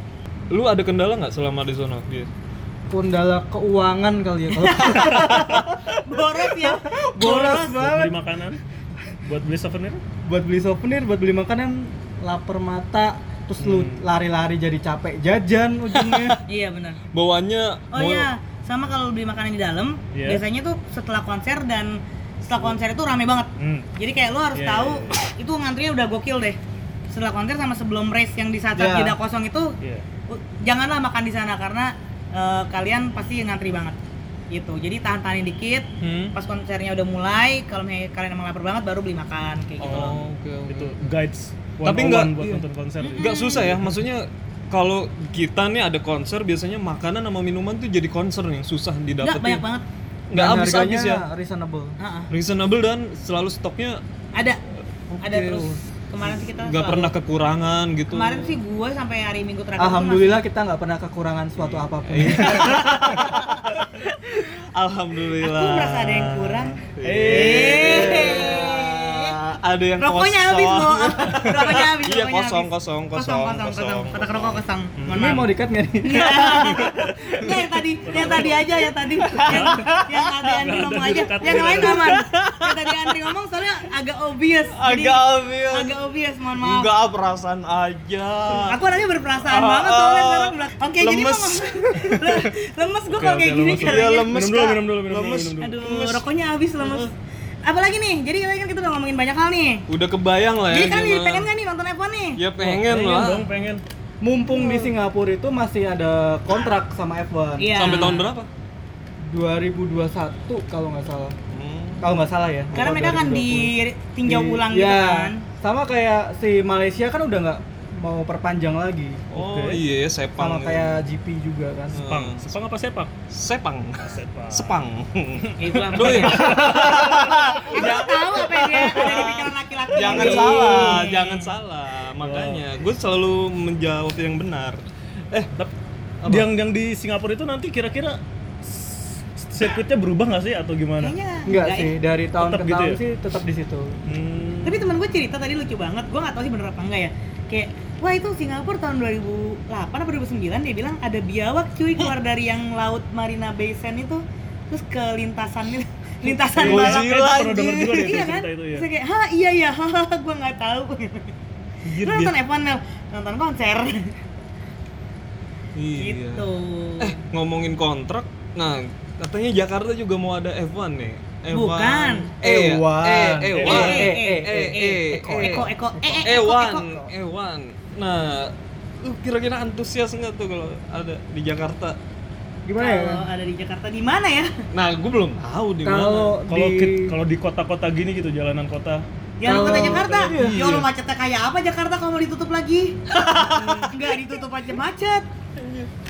Lu ada kendala nggak selama di sono? Dia. Kendala keuangan kali ya kalau boros ya boros Buat banget. beli makanan, buat beli souvenir. buat beli souvenir, buat beli makanan lapar mata terus lu Hmm. lari-lari jadi capek jajan ujungnya. iya benar Bawaannya oh mau- iya sama kalau beli makanan di dalam Iya. biasanya tuh setelah konser dan setelah konser itu rame banget Hmm. Jadi kayak lo harus Iya, tahu iya, itu ngantrinya udah gokil deh. Setelah konser sama sebelum race yang di saat saat Iya. jeda kosong itu u- janganlah makan di sana karena eh, kalian pasti ngantri banget. Gitu. Jadi tahan-tahanin dikit. Hmm. Pas konsernya udah mulai, kalau misalnya kalian emang lapar banget baru beli makan kayak gitu loh. Oh, oke oke. Itu guides. Tapi 101 nggak- buat iya. nonton konser. juga. Nggak susah ya, maksudnya kalau kita nih ada konser biasanya makanan sama minuman tuh jadi concern yang susah didapetin. banyak banget. Nggak Dan habis-habis ya. reasonable. Ha-ha. Reasonable dan selalu stoknya Ada. Oke. Ada terus. Kemarin sih kita nggak pernah kekurangan gitu. Kemarin sih gue sampai hari Minggu terakhir Alhamdulillah kita nggak pernah kekurangan suatu Iya. apa pun. Alhamdulillah. Aku merasa ada yang kurang. Eh. Ada yang Rokoknya kosong. habis loh. Rokoknya habis. Iya, rokoknya kosong, habis. kosong, kosong, kosong, kosong, kosong. kosong, Kotak rokok kosong. Mohon Ini mau dikat nggak nih? Enggak yang tadi, yang tadi aja, yang tadi, yang, yang tadi Andri ngomong aja, yang lain aman. Yang tadi Andri ngomong soalnya agak obvious. Agak obvious. agak obvious, mohon maaf. Enggak perasaan aja. Aku orangnya berperasaan Ah, banget soalnya ah. sekarang Oke, jadi Lemes. mau lemes gue kalau kayak gini lemes. caranya. Iya, lemes. Minum dulu, minum dulu, minum dulu, Lemes. minum dulu. Aduh, rokoknya habis lemes. Apalagi nih, jadi tadi kan kita udah ngomongin banyak hal nih. Udah kebayang lah ya. Jadi kan jadi pengen gak nih nonton F1 nih? Ya pengen pengen lah. dong, pengen. Mumpung di Singapura itu masih ada kontrak sama F1. Iya. Sampai tahun berapa? 2021 kalau nggak salah. Hmm. Kalau nggak salah ya. Karena mereka kan 2020. ditinjau Di- ulang gitu ya, kan. Sama kayak si Malaysia kan udah nggak mau perpanjang lagi. Oh Oke. iya ya sepang. Sama ya. kayak GP juga kan. Sepang, Hmm. sepang apa sepak? sepang. Sepak. Sepang. Itu lah. Doi, Aku tahu apa yang dia ada di pikiran laki-laki. jangan ini. salah, jangan salah. Makanya gue selalu menjawab yang benar. Eh, Tapi Apa? yang yang di Singapura itu nanti kira-kira sirkuitnya berubah nggak sih atau gimana? Kayaknya Enggak enggak sih, ya. dari tahun Tetap ke gitu tahun ya? sih tetap di situ. Hmm. Tapi teman gue cerita tadi lucu banget. Gue nggak tahu sih bener apa enggak ya. Kayak wah itu Singapura tahun 2008 atau 2009 dia bilang ada biawak cuy keluar dari yang laut Marina Bay Sands itu terus ke lintasan itu lintasan Iya, balap. iya, iya kan? itu ya. Terus kayak, "Hah, iya ya, hahaha, gue nggak tahu." Dia- nonton F1 Mel, nonton konser. Iya. gitu. Eh, ngomongin kontrak, nah katanya Jakarta juga mau ada F1 nih. F1. Bukan. Eh, F1. eh, eh, Eh, one. eh, eh, eh, eh, eh, Eko, eh. Eko, Eko, eh, eh, Nah, lu kira-kira antusias nggak tuh kalau ada di Jakarta? Gimana ya? Kalau ada di Jakarta di mana ya? Nah, gue belum tahu di mana. Kalau Kalau di kalau di kota-kota gini gitu jalanan kota Jalan kota Jakarta. iya. Ya Allah macetnya kayak apa Jakarta kalau mau ditutup lagi? Enggak ditutup aja macet.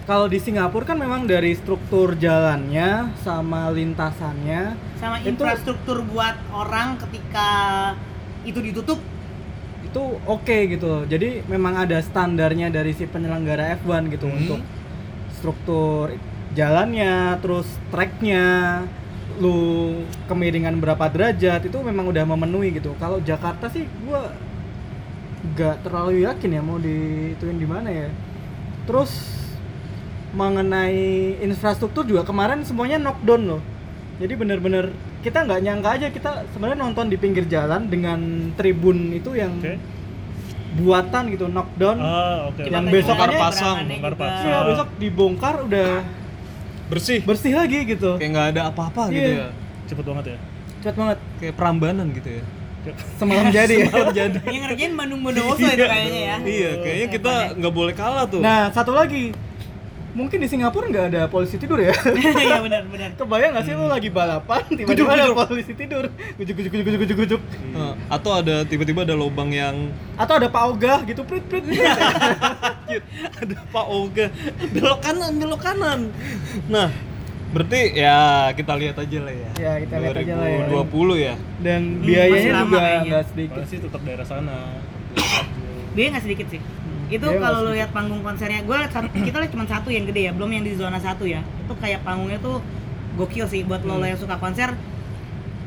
kalau di Singapura kan memang dari struktur jalannya sama lintasannya Sama Itu- infrastruktur buat orang ketika itu ditutup itu oke gitu loh. Jadi memang ada standarnya dari si penyelenggara F1 gitu Hmm. untuk struktur jalannya, terus tracknya, lu kemiringan berapa derajat itu memang udah memenuhi gitu. Kalau Jakarta sih gua nggak terlalu yakin ya mau dituin di mana ya. Terus mengenai infrastruktur juga kemarin semuanya knockdown loh. Jadi bener-bener kita nggak nyangka aja kita sebenarnya nonton di pinggir jalan dengan tribun itu yang Oke. buatan gitu knockdown. Ah, oke. Yang Kita besok aja pasang, bongkar juga. pasang. Iya besok dibongkar udah bersih bersih lagi gitu. kayak nggak ada apa-apa gitu Iya. ya Cepet banget ya. Cepet banget. kayak perambanan gitu ya Semalam jadi ya. jadi Yang ngerjain Bandung Bondowoso itu kayaknya ya. iya kayaknya kita nggak boleh kalah tuh Nah, satu lagi. Mungkin di Singapura nggak ada polisi tidur ya. Iya benar benar. Kebayang nggak sih lu lagi balapan tiba-tiba ada polisi tidur. Gujuk gujuk gujuk gujuk gujuk. Nah, atau ada tiba-tiba ada lubang yang Atau ada Pak Ogah gitu prit prit. prit. ada Pak Oga belok kanan belok kanan nah berarti ya kita lihat aja lah ya Ya, kita lihat aja lah ya. 2020 ya Dan Hmm, biayanya juga nggak sedikit. Pasti tetap daerah sana. Dia nggak sedikit sih. Itu dia kalau lu lihat panggung konsernya, gue kita lihat cuma satu yang gede ya, belum yang di zona satu ya. Itu kayak panggungnya tuh gokil sih buat lo, lo yang suka konser.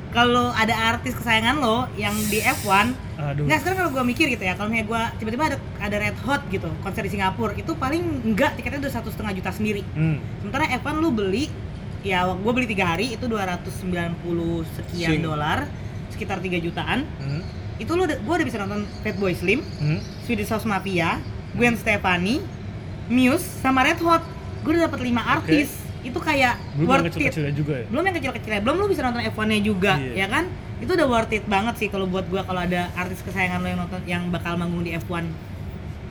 Kalau ada artis kesayangan lo yang di F1, Aduh. Nggak, sekarang kalau gue mikir gitu ya, kalau misalnya gue tiba-tiba ada ada Red Hot gitu, konser di Singapura, itu paling enggak tiketnya udah satu setengah juta sendiri. Hmm. Sementara F1 lu beli, ya gue beli tiga hari itu 290 sekian dolar, sekitar 3 jutaan. Hmm. Itu lu, gue udah bisa nonton Fatboy Slim, Hmm. Swedish House Mafia, Gwen Stefani, Muse, sama Red Hot. Gue udah dapet 5 artis. Itu kayak Belum yang worth it. kecil-kecilnya juga ya. Belum yang kecil-kecilnya, belum lu bisa nonton F1-nya juga, Iya. ya kan? Itu udah worth it banget sih kalau buat gue kalau ada artis kesayangan lo yang nonton yang bakal manggung di F1.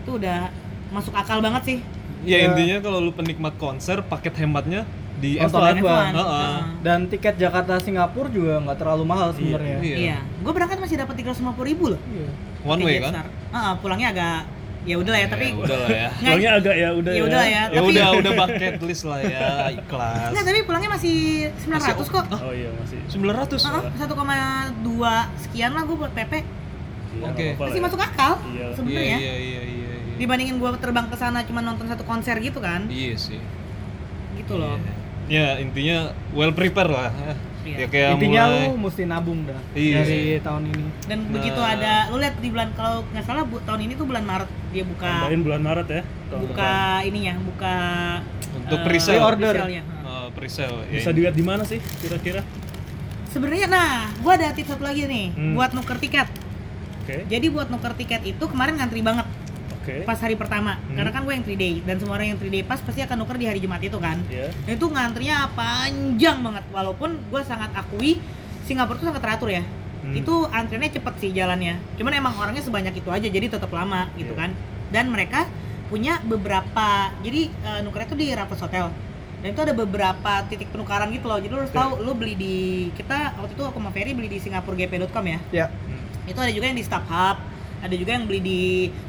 Itu udah masuk akal banget sih. ya Ya. intinya kalau lu penikmat konser paket hematnya di Nonton F1 F1. F1. Heeh. Heeh. Dan tiket Jakarta Singapura juga nggak terlalu mahal sebenarnya. Iya. Iya, gue berangkat masih dapat 350 ribu loh. Iya. one way kan. Heeh, pulangnya agak ya udah lah ya, tapi ya udah lah ya Nggak, Pulangnya agak ya udah ya udah lah ya. ya tapi udah udah bucket list lah ya ikhlas Enggak, tapi pulangnya masih 900 kok. Oh iya masih. 900 Heeh, 1,2 sekian lah gue buat PP. Iya, Oke. nggak Masih ya. masuk akal Iya. iya sebenarnya. iya iya iya iya Dibandingin gue terbang ke sana cuma nonton satu konser gitu kan. iya sih Gitu loh. ya intinya well prepare lah Iya. ya kayak Intinya mulai lu mesti nabung dah Iya. dari tahun ini. Dan Nah. begitu ada lu lihat di bulan kalau nggak salah bu, tahun ini tuh bulan Maret dia buka Tambahin bulan Maret ya. tahun buka depan. ininya, buka Untuk eh, pre-sale. Pre-order. pre-sale-nya. Heeh. uh, pre-sale ya Bisa dilihat di mana sih kira-kira? Sebenarnya nah, gua ada tips satu lagi nih Hmm. buat nuker tiket. Oke. Jadi buat nuker tiket itu kemarin ngantri banget Oke. pas hari pertama. Hmm. Karena kan gue yang 3 day dan semua orang yang 3 day pas pasti akan nuker di hari Jumat itu kan. Ya. Dan itu ngantrinya panjang banget walaupun gue sangat akui Singapura tuh sangat teratur ya. Hmm. Itu antriannya cepet sih jalannya. Cuman emang orangnya sebanyak itu aja jadi tetap lama gitu Iya. kan. Dan mereka punya beberapa jadi eh, nukernya tuh di Raffles Hotel. Dan itu ada beberapa titik penukaran gitu loh. Jadi lo harus Oke. tahu lo beli di kita waktu itu aku sama Ferry beli di singapuregp.com ya. Ya. Hmm. Itu ada juga yang di StubHub, ada juga yang beli di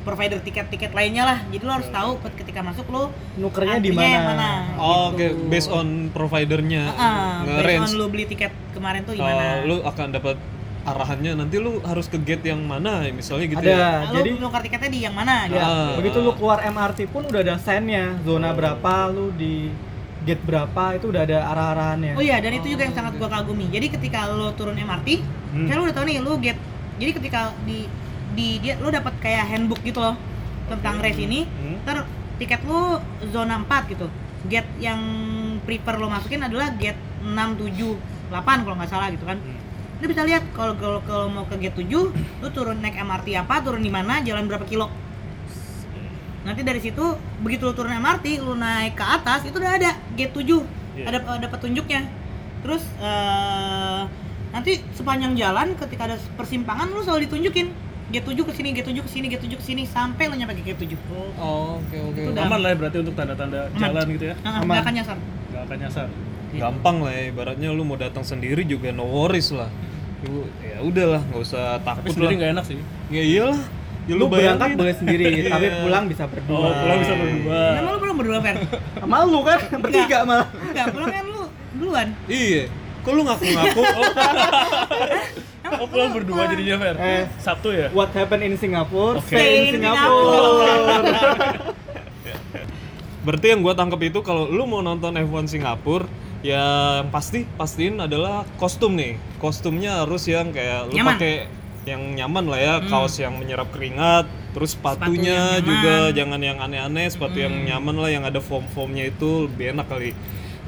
provider tiket-tiket lainnya lah. Jadi lo harus Oke. tahu ketika masuk lo Nukernya di mana? Oh, oke gitu. based on providernya Ah, based on lu beli tiket kemarin tuh Oh, gimana? lu akan dapat arahannya nanti lu harus ke gate yang mana misalnya gitu Ada. ya Nah, lu jadi nukar tiketnya di yang mana? Ya, gitu. Ah. begitu lu keluar MRT pun udah ada sign-nya, zona Oh. berapa, lu di gate berapa itu udah ada arah-arahannya. Oh iya, dan itu juga yang sangat gua kagumi. Jadi ketika lu turun MRT, Hmm. kan lu udah tahu nih lu get. Jadi ketika di di dia lu dapat kayak handbook gitu loh tentang Oke. race ini. Hmm. Ntar tiket lu zona 4 gitu. Gate yang prefer lo masukin adalah gate 6, 7, 8 kalau nggak salah gitu kan. Hmm. Lu bisa lihat kalau kalau mau ke gate 7, lu turun naik MRT apa, turun di mana, jalan berapa kilo. Nanti dari situ begitu lu turun MRT, lu naik ke atas itu udah ada gate 7. Iya. Ada ada petunjuknya. Terus eh, nanti sepanjang jalan ketika ada persimpangan lu selalu ditunjukin gate 7 ke sini, gate 7 ke sini, gate 7 ke sini sampai lu nyampe ke gate 7. oh oke oke Itu udah- Aman lah ya berarti untuk tanda-tanda jalan gitu ya. Nah, Aman. nggak akan nyasar. Nggak akan nyasar. gampang lah ya ibaratnya lu mau datang sendiri juga no worries lah Lu- ya udahlah nggak usah Tapi takut sendiri lah nggak enak sih. ya iyalah ya lu berangkat bayangin. boleh sendiri, tapi Iya. pulang bisa berdua. Oh, pulang bisa berdua. Nama lu belum berdua, Fer? Sama lu kan bertiga malah. Enggak, pulang kan lu duluan. iya kok lu ngaku-ngaku Oh pulang berdua jadinya Fer. Eh. Sabtu ya. What happened in Singapore, Oke. stay in Singapore. berarti yang gua tangkap itu kalau lu mau nonton F1 Singapura Ya yang pasti pastiin adalah kostum nih. Kostumnya harus yang kayak lu Nyaman. pakai yang nyaman lah ya, Hmm. kaos yang menyerap keringat, terus Sepatu sepatunya yang juga jangan yang aneh-aneh, sepatu yang Hmm. nyaman lah yang ada foam-foamnya itu lebih enak kali.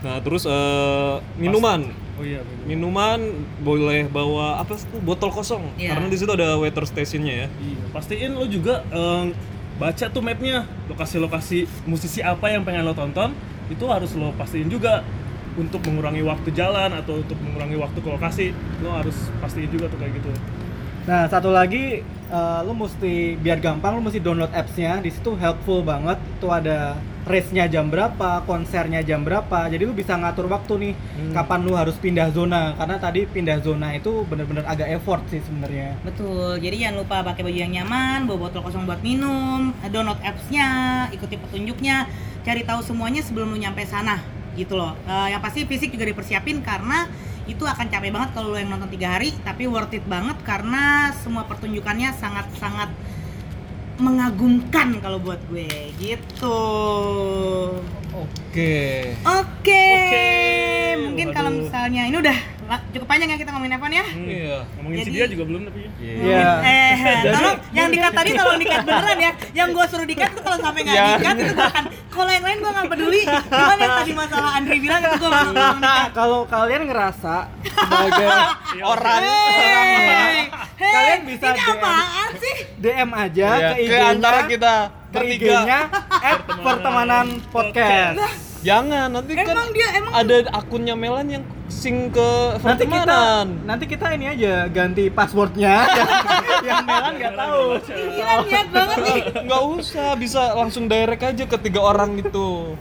Nah, terus eh, minuman. Oh iya. bener. Minuman boleh bawa apa sih, botol kosong Iya. karena di situ ada waiter stationnya ya. Iya, pastiin lo juga em, baca tuh mapnya, lokasi-lokasi musisi apa yang pengen lo tonton, itu harus lo pastiin juga untuk mengurangi waktu jalan atau untuk mengurangi waktu ke lokasi, lo harus pastiin juga tuh kayak gitu. Nah, satu lagi eh, lu mesti biar gampang lu mesti download apps-nya. Di situ helpful banget. Tuh ada race-nya jam berapa, konsernya jam berapa. Jadi lu bisa ngatur waktu nih kapan lu harus pindah zona. Karena tadi pindah zona itu bener-bener agak effort sih sebenarnya. Betul, jadi jangan lupa pakai baju yang nyaman, bawa botol kosong buat minum, download apps-nya, ikuti petunjuknya, cari tahu semuanya sebelum lu nyampe sana, gitu loh. Eh, yang pasti fisik juga dipersiapin karena itu akan capek banget kalau lu yang nonton tiga hari, tapi worth it banget karena semua pertunjukannya sangat-sangat mengagumkan kalau buat gue, gitu. Oke. Oke, Oke, mungkin kalau misalnya ini udah cukup panjang ya kita ngomongin Evan ya. Hmm, Iya. Ngomongin si Jadi- dia juga belum tapi. Iya. Eh, Jadi- tolong yang dikat tadi tolong dikat beneran ya. Yang gua suruh dikat tuh kalau sampai nggak Ya. dikat itu gua akan kalau yang lain gua nggak peduli. Cuman yang tadi masalah Andri bilang itu gua mau tolong dikat. Kalau kalian ngerasa sebagai orang Hey, hey, Kalian bisa ini DM. apaan sih? DM aja Iya, ke ke IG-nya antara kita ke bertiga. IG-nya pertemanan podcast. Jangan, nanti kan Emang dia emang ada akunnya Melan yang sing ke Nanti kita nanti kita ini aja ganti passwordnya yang Melan nggak tahu. gila niat banget nih. Nggak usah, bisa langsung direct aja ke tiga orang gitu.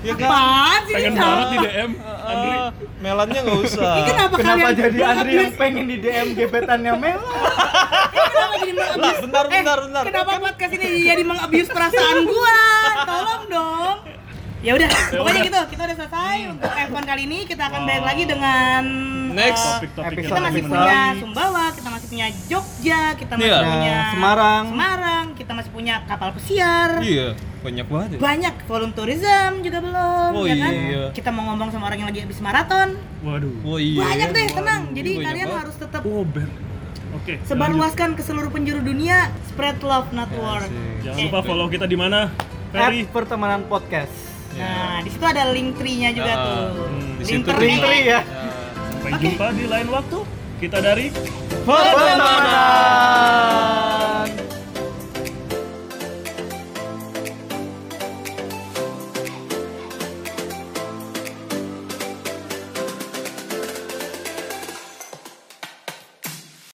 Ya kan? Apaan sih Pengen banget di DM. Andri. Ah, Melannya nggak usah. Ini kenapa, Kenapa kalian jadi Andri yang pengen di DM gebetannya Melan? kenapa jadi meng-abuse? Bentar, Eh, bentar, bentar. Kenapa podcast ini jadi meng-abuse perasaan gua? Tolong dong. Ya udah, pokoknya gitu. Kita udah selesai untuk F1 kali ini. Kita akan balik lagi dengan Next. eh, Episode kita masih punya Sumbawa, kita masih punya Jogja, kita masih Iya. punya Nah, Semarang. Semarang, kita masih punya kapal pesiar. Iya, banyak banget ya. Banyak volunteerism juga belum, Oh ya kan? iya. Kita mau ngomong sama orang yang lagi habis maraton. Waduh. Oh iya. Banyak deh, waduh, tenang. Jadi banyak kalian banget. harus tetap Oh. Oke. lanjut. sebarluaskan ke seluruh penjuru dunia. Spread love, not war. Asik. Jangan Oke. lupa follow kita di mana? At Ferry. pertemanan podcast. Nah, di situ ada link tree-nya juga Ah, tuh. di Link situ tree. Link tree ya. Sampai Oke. jumpa di lain waktu. Kita dari Pertemanan.